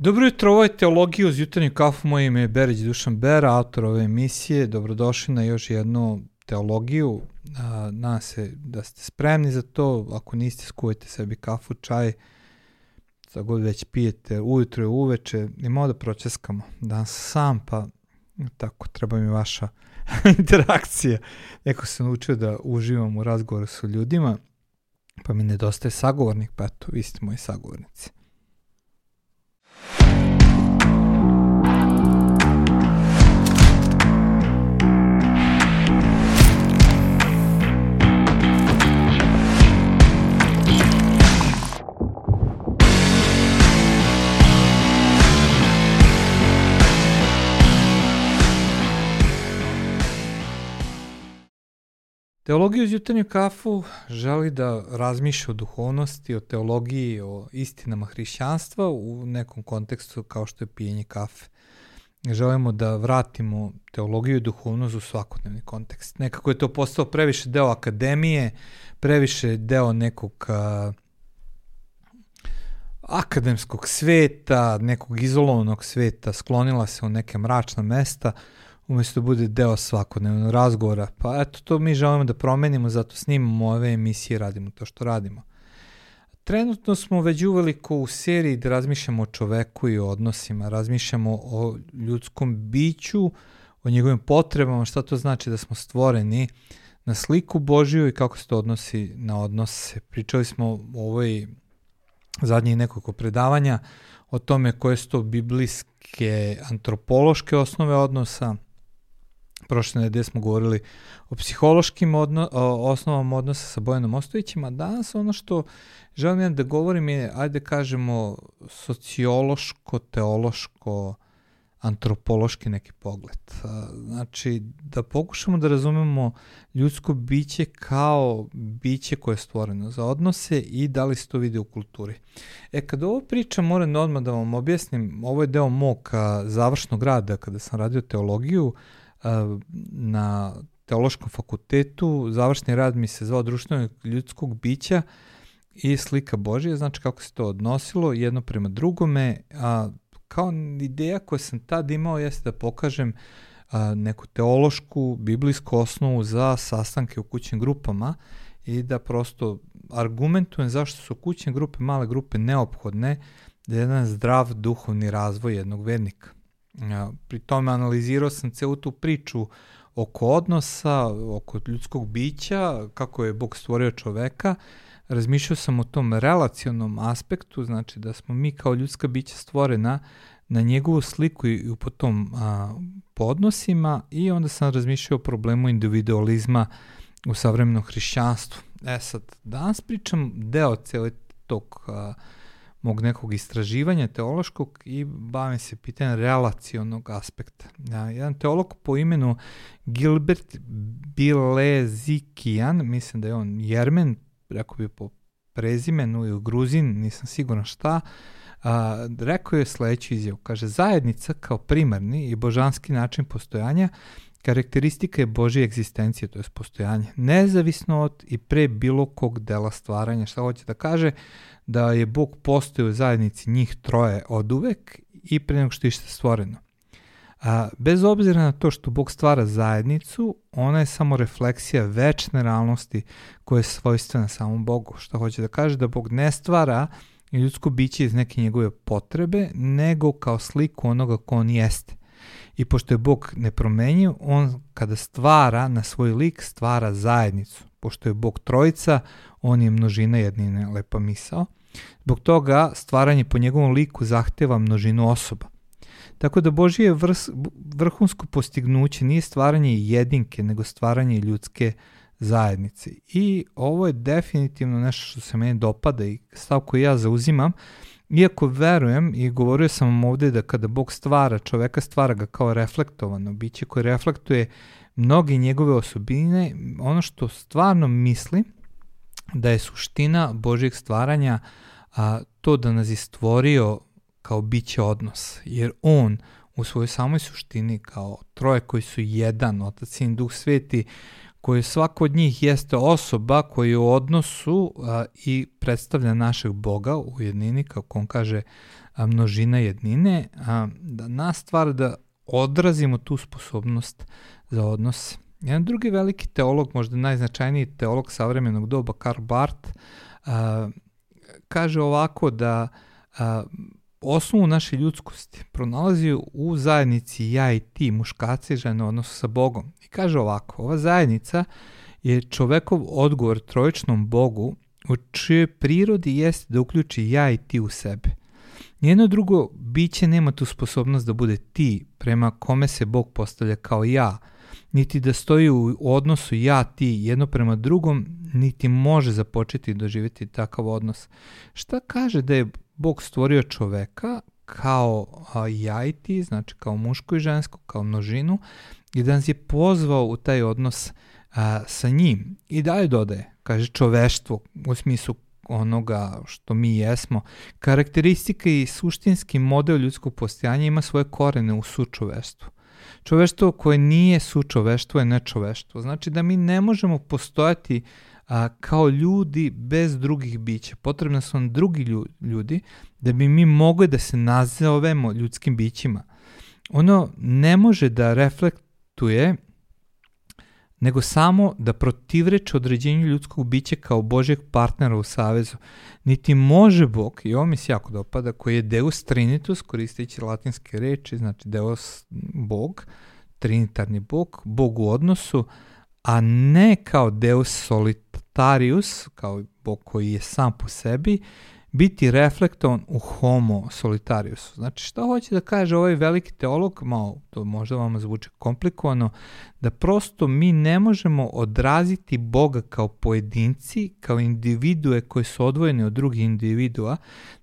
Dobro jutro, ovo je Teologija uz jutarnju kafu, moje ime je Berić Dušan Bera, autor ove emisije. Dobrodošli na još jednu teologiju. Nadam se da ste spremni za to. Ako niste, skujete sebi kafu, čaj, sa god već pijete, ujutro i uveče. I malo da pročeskamo. Danas sam, pa tako, treba mi vaša interakcija. Neko se naučio da uživam u razgovoru sa ljudima, pa mi nedostaje sagovornik, pa eto, vi ste moji sagovornici. Teologija uz jutarnju kafu želi da razmišlja o duhovnosti, o teologiji, o istinama hrišćanstva u nekom kontekstu kao što je pijenje kafe. Želimo da vratimo teologiju i duhovnost u svakodnevni kontekst. Nekako je to postao previše deo akademije, previše deo nekog a, akademskog sveta, nekog izolovanog sveta, sklonila se u neke mračna mesta, umesto da bude deo svakodnevnog razgovora. Pa eto, to mi želimo da promenimo, zato snimamo ove emisije, radimo to što radimo. Trenutno smo već uveliko u seriji da razmišljamo o čoveku i o odnosima, razmišljamo o ljudskom biću, o njegovim potrebama, šta to znači da smo stvoreni na sliku Božiju i kako se to odnosi na odnose. Pričali smo o ovoj zadnjih nekoliko predavanja o tome koje su to biblijske antropološke osnove odnosa, prošle nedelje smo govorili o psihološkim odno, o osnovama odnosa sa Bojanom Ostojićem, a danas ono što želim da govorim je, ajde kažemo, sociološko, teološko, antropološki neki pogled. Znači, da pokušamo da razumemo ljudsko biće kao biće koje je stvoreno za odnose i da li se to vidi u kulturi. E, kada ovo pričam, moram odmah da vam objasnim, ovo je deo mog završnog rada kada sam radio teologiju, na teološkom fakultetu, završni rad mi se zvao društvenog ljudskog bića i slika Božije, znači kako se to odnosilo jedno prema drugome, a kao ideja koju sam tad imao jeste da pokažem a, neku teološku, biblijsku osnovu za sastanke u kućnim grupama i da prosto argumentujem zašto su kućne grupe, male grupe neophodne za jedan zdrav duhovni razvoj jednog vernika. Pri tome analizirao sam celu tu priču oko odnosa, oko ljudskog bića, kako je Bog stvorio čoveka, razmišljao sam o tom relacionom aspektu, znači da smo mi kao ljudska bića stvorena na njegovu sliku i po tom a, po odnosima i onda sam razmišljao o problemu individualizma u savremenom hrišćanstvu. E sad, danas pričam deo cele tog a, mog nekog istraživanja teološkog i bavim se pitanjem relacionog aspekta. Ja, jedan teolog po imenu Gilbert Bilezikijan, mislim da je on Jermen, rekao bi po prezimenu ili Gruzin, nisam siguran šta, a, rekao je sledeću izjavu. Kaže, zajednica kao primarni i božanski način postojanja karakteristika je Božje egzistencije, to je postojanje, nezavisno od i pre bilo kog dela stvaranja. Šta hoće da kaže? Da je Bog postoji u zajednici njih troje od uvek i pre nego što je što stvoreno. A, bez obzira na to što Bog stvara zajednicu, ona je samo refleksija večne realnosti koja je svojstvena samom Bogu. Što hoće da kaže da Bog ne stvara ljudsko biće iz neke njegove potrebe, nego kao sliku onoga ko on jeste. I pošto je Bog nepromenjiv, on kada stvara na svoj lik, stvara zajednicu. Pošto je Bog trojica, on je množina jednine, lepa misao. Zbog toga stvaranje po njegovom liku zahteva množinu osoba. Tako da Božije vrs, vrhunsko postignuće nije stvaranje jedinke, nego stvaranje ljudske zajednice. I ovo je definitivno nešto što se meni dopada i stav koji ja zauzimam, iako verujem i govorio sam ovde da kada Bog stvara čoveka, stvara ga kao reflektovano biće koje reflektuje mnoge njegove osobine, ono što stvarno mislim da je suština Božijeg stvaranja a, to da nas je stvorio kao biće odnos, jer on u svojoj samoj suštini kao troje koji su jedan, Otac, Sin, Duh Sveti, koji svako od njih jeste osoba koji u odnosu a, i predstavlja našeg Boga u jednini, kako on kaže a, množina jednine, a, da nas stvara da odrazimo tu sposobnost za odnos. Jedan drugi veliki teolog, možda najznačajniji teolog savremenog doba, Karl Barth, a, kaže ovako da a, osnovu naše ljudskosti pronalazi u zajednici ja i ti, muškarci i žene u odnosu sa Bogom. I kaže ovako, ova zajednica je čovekov odgovor trojičnom Bogu u čijoj prirodi jeste da uključi ja i ti u sebe. Nijedno drugo biće nema tu sposobnost da bude ti prema kome se Bog postavlja kao ja, niti da stoji u odnosu ja ti jedno prema drugom, niti može započeti doživjeti takav odnos. Šta kaže da je Bog stvorio čoveka kao ja i ti, znači kao muško i žensko, kao množinu, i da nas je pozvao u taj odnos a, sa njim. I dalje dodaje, kaže čoveštvo u smislu onoga što mi jesmo. Karakteristika i suštinski model ljudskog postojanja ima svoje korene u sučoveštvu. Čoveštvo koje nije sučoveštvo je nečoveštvo. Znači da mi ne možemo postojati a, kao ljudi bez drugih bića. Potrebno su nam drugi ljudi da bi mi mogli da se nazovemo ljudskim bićima. Ono ne može da reflektuje nego samo da protivreče određenju ljudskog bića kao Božeg partnera u Savezu. Niti može Bog, i ovo mi se jako dopada, koji je Deus Trinitus, koristeći latinske reči, znači Deus Bog, trinitarni Bog, Bog u odnosu, a ne kao Deus solitarius, kao Bog koji je sam po sebi, biti reflektovan u homo solitariusu. Znači šta hoće da kaže ovaj veliki teolog, malo to možda vam zvuči komplikovano, da prosto mi ne možemo odraziti Boga kao pojedinci, kao individue koji su odvojeni od drugih individua,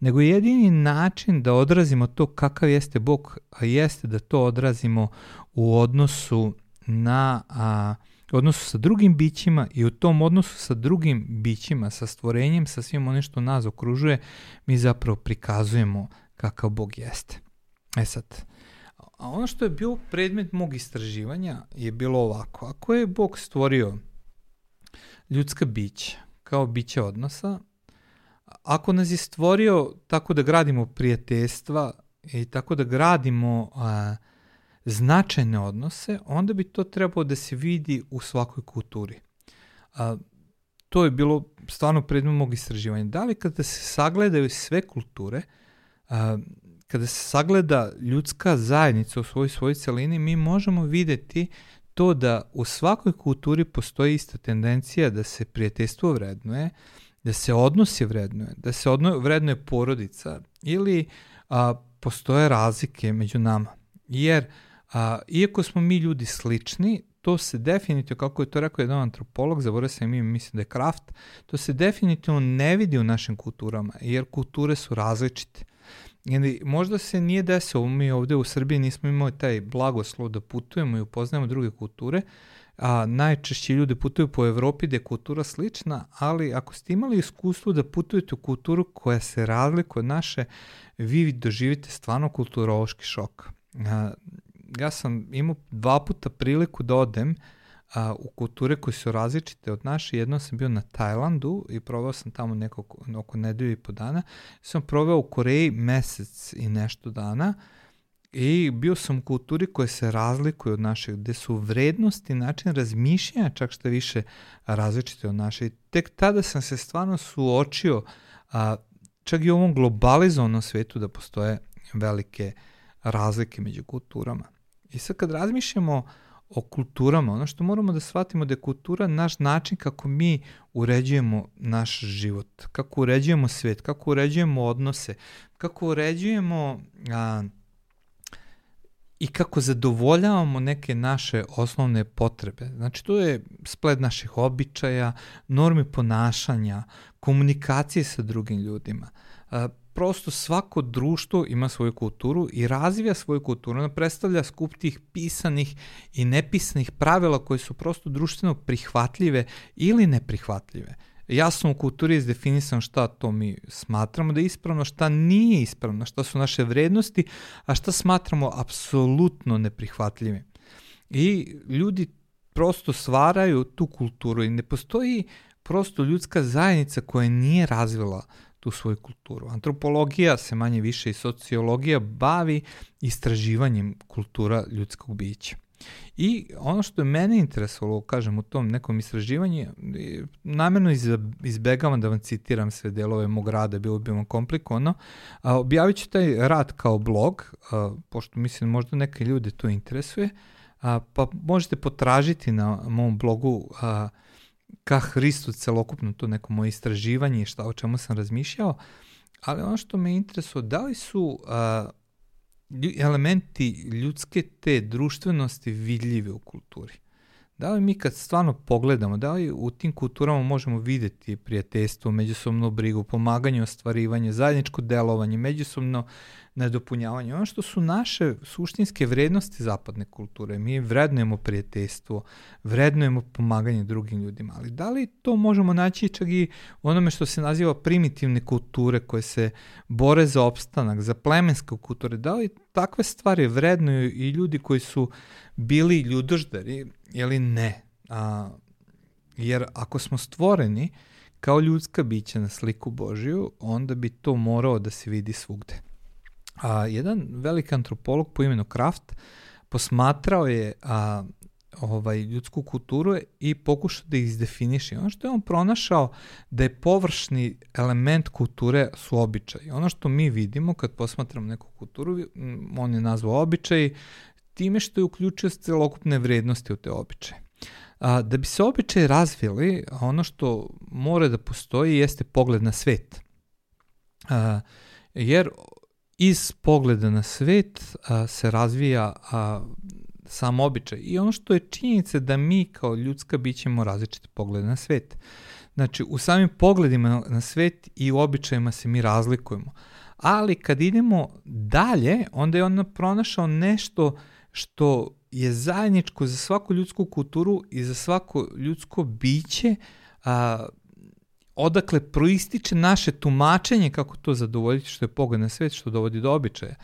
nego jedini način da odrazimo to kakav jeste Bog, a jeste da to odrazimo u odnosu na a, odnosu sa drugim bićima i u tom odnosu sa drugim bićima, sa stvorenjem, sa svim onim što nas okružuje, mi zapravo prikazujemo kakav Bog jeste. E sad, a ono što je bio predmet mog istraživanja je bilo ovako. Ako je Bog stvorio ljudska bića kao biće odnosa, ako nas je stvorio tako da gradimo prijateljstva i tako da gradimo a, značajne odnose, onda bi to trebalo da se vidi u svakoj kulturi. A, to je bilo stvarno predmet mog istraživanja. Da li kada se sagledaju sve kulture, a, kada se sagleda ljudska zajednica u svojoj svojoj celini, mi možemo videti to da u svakoj kulturi postoji ista tendencija da se prijateljstvo vrednuje, da se odnosi vrednuje, da se odno, vrednuje porodica ili a, postoje razlike među nama. Jer A, iako smo mi ljudi slični, to se definitivno, kako je to rekao jedan antropolog, zaboravio sam ime, mislim da je Kraft, to se definitivno ne vidi u našim kulturama, jer kulture su različite. Ili možda se nije desilo, mi ovde u Srbiji nismo imali taj blagoslov da putujemo i upoznajemo druge kulture, a najčešće ljudi putuju po Evropi gde je kultura slična, ali ako ste imali iskustvo da putujete u kulturu koja se razlikuje od naše, vi doživite stvarno kulturološki šok. A, ja sam imao dva puta priliku da odem a, u kulture koje su različite od naše. Jedno sam bio na Tajlandu i proveo sam tamo neko, oko nedelju i po dana. Sam proveo u Koreji mesec i nešto dana i bio sam u kulturi koja se razlikuje od naše, gde su vrednosti, način razmišljanja čak što više različite od naše. I tek tada sam se stvarno suočio a, čak i u ovom globalizovanom svetu da postoje velike razlike među kulturama. I sad kad razmišljamo o kulturama, ono što moramo da shvatimo da je kultura naš način kako mi uređujemo naš život, kako uređujemo svet, kako uređujemo odnose, kako uređujemo a, i kako zadovoljavamo neke naše osnovne potrebe. Znači, to je spled naših običaja, normi ponašanja, komunikacije sa drugim ljudima. Prosto svako društvo ima svoju kulturu i razvija svoju kulturu, ona predstavlja skup tih pisanih i nepisanih pravila koje su prosto društveno prihvatljive ili neprihvatljive. Jasno u kulturi je izdefinisano šta to mi smatramo da je ispravno, šta nije ispravno, šta su naše vrednosti, a šta smatramo apsolutno neprihvatljivim. I ljudi prosto stvaraju tu kulturu i ne postoji prosto ljudska zajednica koja nije razvila tu svoju kulturu. Antropologija se manje više i sociologija bavi istraživanjem kultura ljudskog bića. I ono što je mene interesovalo, kažem, u tom nekom istraživanju, namjerno izbegavam da vam citiram sve delove mog rada, bilo bi vam komplikovano, a, objavit ću taj rad kao blog, pošto mislim možda neke ljude to interesuje, a, pa možete potražiti na mom blogu ka Hristu celokupno to neko moje istraživanje i šta o čemu sam razmišljao, ali ono što me interesuje, da li su a, elementi ljudske te društvenosti vidljive u kulturi? Da li mi kad stvarno pogledamo, da li u tim kulturama možemo videti prijateljstvo, međusobnu brigu, pomaganje, ostvarivanje, zajedničko delovanje, međusobno nadopunjavanje. Ono što su naše suštinske vrednosti zapadne kulture, mi vrednujemo prijateljstvo, vrednujemo pomaganje drugim ljudima, ali da li to možemo naći čak i onome što se naziva primitivne kulture koje se bore za opstanak, za plemenske kulture, da li takve stvari vrednuju i ljudi koji su bili ljudoždari ili ne? A, jer ako smo stvoreni kao ljudska bića na sliku Božiju, onda bi to morao da se vidi svugde. A, jedan velik antropolog po imenu Kraft posmatrao je a, ovaj, ljudsku kulturu i pokušao da izdefiniše. Ono što je on pronašao da je površni element kulture su običaji. Ono što mi vidimo kad posmatramo neku kulturu, on je nazvao običaj, time što je uključio celokupne vrednosti u te običaje. A, da bi se običaje razvili, ono što mora da postoji jeste pogled na svet. A, jer iz pogleda na svet a, se razvija a, sam običaj. I ono što je činjenica da mi kao ljudska bićemo različite poglede na svet. Znači, u samim pogledima na svet i u običajima se mi razlikujemo. Ali kad idemo dalje, onda je on pronašao nešto što je zajedničko za svaku ljudsku kulturu i za svako ljudsko biće, a, odakle proističe naše tumačenje kako to zadovoljiti što je pogled na svet, što dovodi do običaja.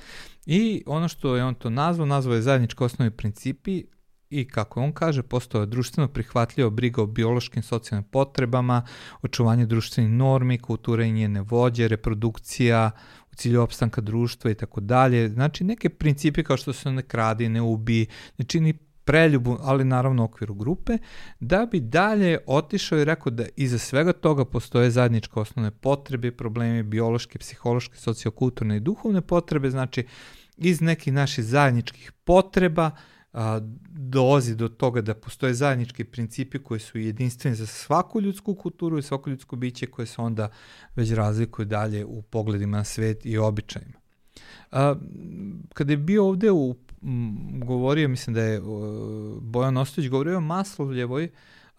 I ono što je on to nazvao, nazvao je zajednički osnovi principi i kako on kaže, postoje društveno prihvatljiva briga o biološkim socijalnim potrebama, očuvanje društvenih normi, kultura i njene vođe, reprodukcija u cilju opstanka društva i tako dalje. Znači neke principi kao što se ne kradi, ne ubi, ne čini preljubu, ali naravno u okviru grupe, da bi dalje otišao i rekao da iza svega toga postoje zajedničke osnovne potrebe, problemi biološke, psihološke, sociokulturne i duhovne potrebe, znači iz nekih naših zajedničkih potreba a, dolazi do toga da postoje zajednički principi koji su jedinstveni za svaku ljudsku kulturu i svako ljudsko biće koje se onda već razlikuju dalje u pogledima na svet i običajima. A, kada je bio ovde u govorio, mislim da je Bojan Ostojić govorio o Maslovljevoj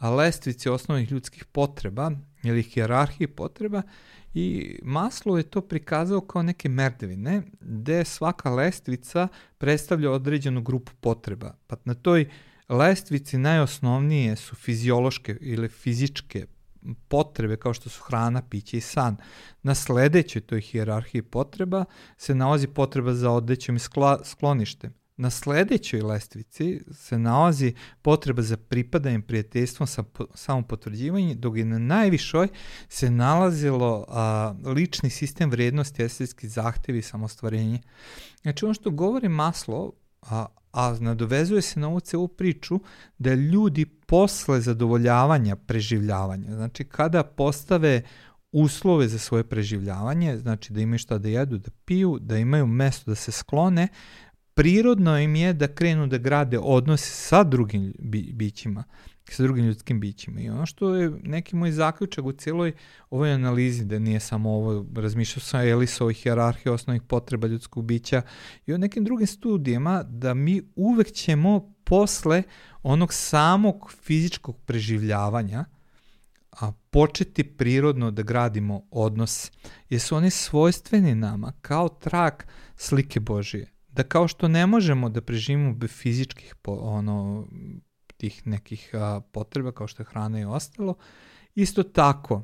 lestvici osnovnih ljudskih potreba ili hijerarhiji potreba i Maslov je to prikazao kao neke merdevine gde svaka lestvica predstavlja određenu grupu potreba. Pa na toj lestvici najosnovnije su fiziološke ili fizičke potrebe kao što su hrana, piće i san. Na sledećoj toj hijerarhiji potreba se nalazi potreba za odećom i skloništem. Na sledećoj lestvici se nalazi potreba za pripadajem prijateljstvom sa samopotvrđivanjem, dok je na najvišoj se nalazilo a, lični sistem vrednosti, estetski zahtevi i samostvarenje. Znači ono što govori Maslow, a, a nadovezuje se na ovu celu priču da ljudi posle zadovoljavanja preživljavanja, znači kada postave uslove za svoje preživljavanje, znači da imaju šta da jedu, da piju, da imaju mesto da se sklone, prirodno im je da krenu da grade odnose sa drugim bi, bićima, sa drugim ljudskim bićima. I ono što je neki moj zaključak u cijeloj ovoj analizi, da nije samo ovo, razmišljao sam Elisovoj hjerarhije osnovnih potreba ljudskog bića i o nekim drugim studijama, da mi uvek ćemo posle onog samog fizičkog preživljavanja, a početi prirodno da gradimo odnos, jer su oni svojstveni nama kao trak slike Božije da kao što ne možemo da preživimo bez fizičkih po, ono, tih nekih a, potreba kao što je hrana i ostalo, isto tako,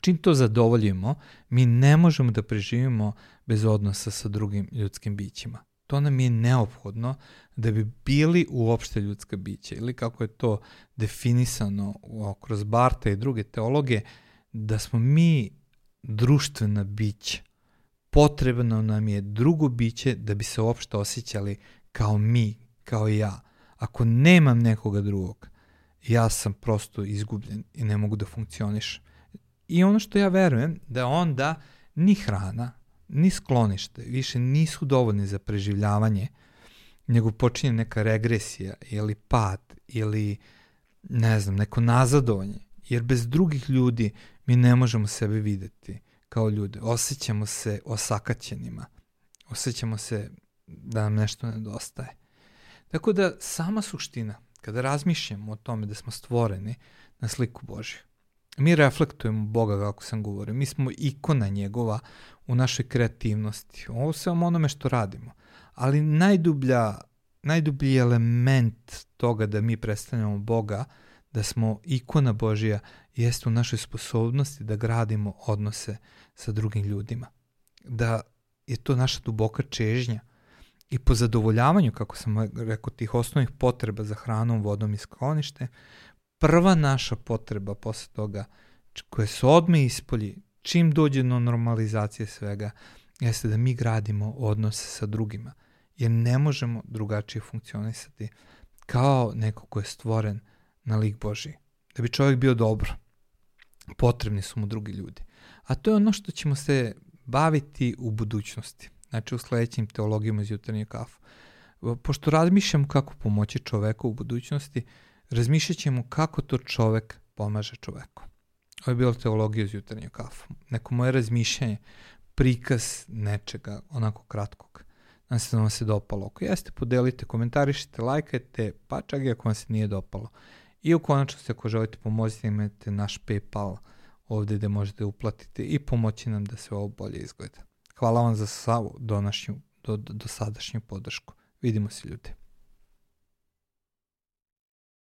čim to zadovoljimo, mi ne možemo da preživimo bez odnosa sa drugim ljudskim bićima. To nam je neophodno da bi bili uopšte ljudska bića ili kako je to definisano kroz Barta i druge teologe, da smo mi društvena bića. Potrebno nam je drugo biće da bi se uopšte osjećali kao mi, kao ja. Ako nemam nekoga drugog, ja sam prosto izgubljen i ne mogu da funkcionišem. I ono što ja verujem, da onda ni hrana, ni sklonište više nisu dovoljni za preživljavanje, nego počinje neka regresija ili pad ili ne znam, neko nazadovanje. Jer bez drugih ljudi mi ne možemo sebe videti kao ljude. Osjećamo se osakaćenima. Osjećamo se da nam nešto nedostaje. Tako da sama suština, kada razmišljamo o tome da smo stvoreni na sliku Božju, mi reflektujemo Boga, kako sam govorio. Mi smo ikona njegova u našoj kreativnosti. Ovo samo onome što radimo. Ali najdublja, najdublji element toga da mi predstavljamo Boga, da smo ikona Božija, jeste u našoj sposobnosti da gradimo odnose sa drugim ljudima. Da je to naša duboka čežnja i po zadovoljavanju, kako sam rekao, tih osnovnih potreba za hranom, vodom i sklonište, prva naša potreba posle toga, koje se odme ispolji, čim dođe do normalizacije svega, jeste da mi gradimo odnose sa drugima, jer ne možemo drugačije funkcionisati kao neko ko je stvoren na lik Boži. Da bi čovjek bio dobro, potrebni su mu drugi ljudi. A to je ono što ćemo se baviti u budućnosti, znači u sledećim teologijama iz jutarnje kafu. Pošto razmišljam kako pomoći čoveku u budućnosti, razmišljat ćemo kako to čovek pomaže čoveku. Ovo je bila teologija iz jutarnje kafu. Neko moje razmišljanje, prikaz nečega, onako kratkog. Nadam se da vam se dopalo. Ako jeste, podelite, komentarišite, lajkajte, pa čak i ako vam se nije dopalo. I u konačnosti, ako želite pomoći, imate naš Paypal ovde gde možete uplatiti i pomoći nam da se ovo bolje izgleda. Hvala vam za svavu donašnju, do, do, do sadašnju podršku. Vidimo se ljudi.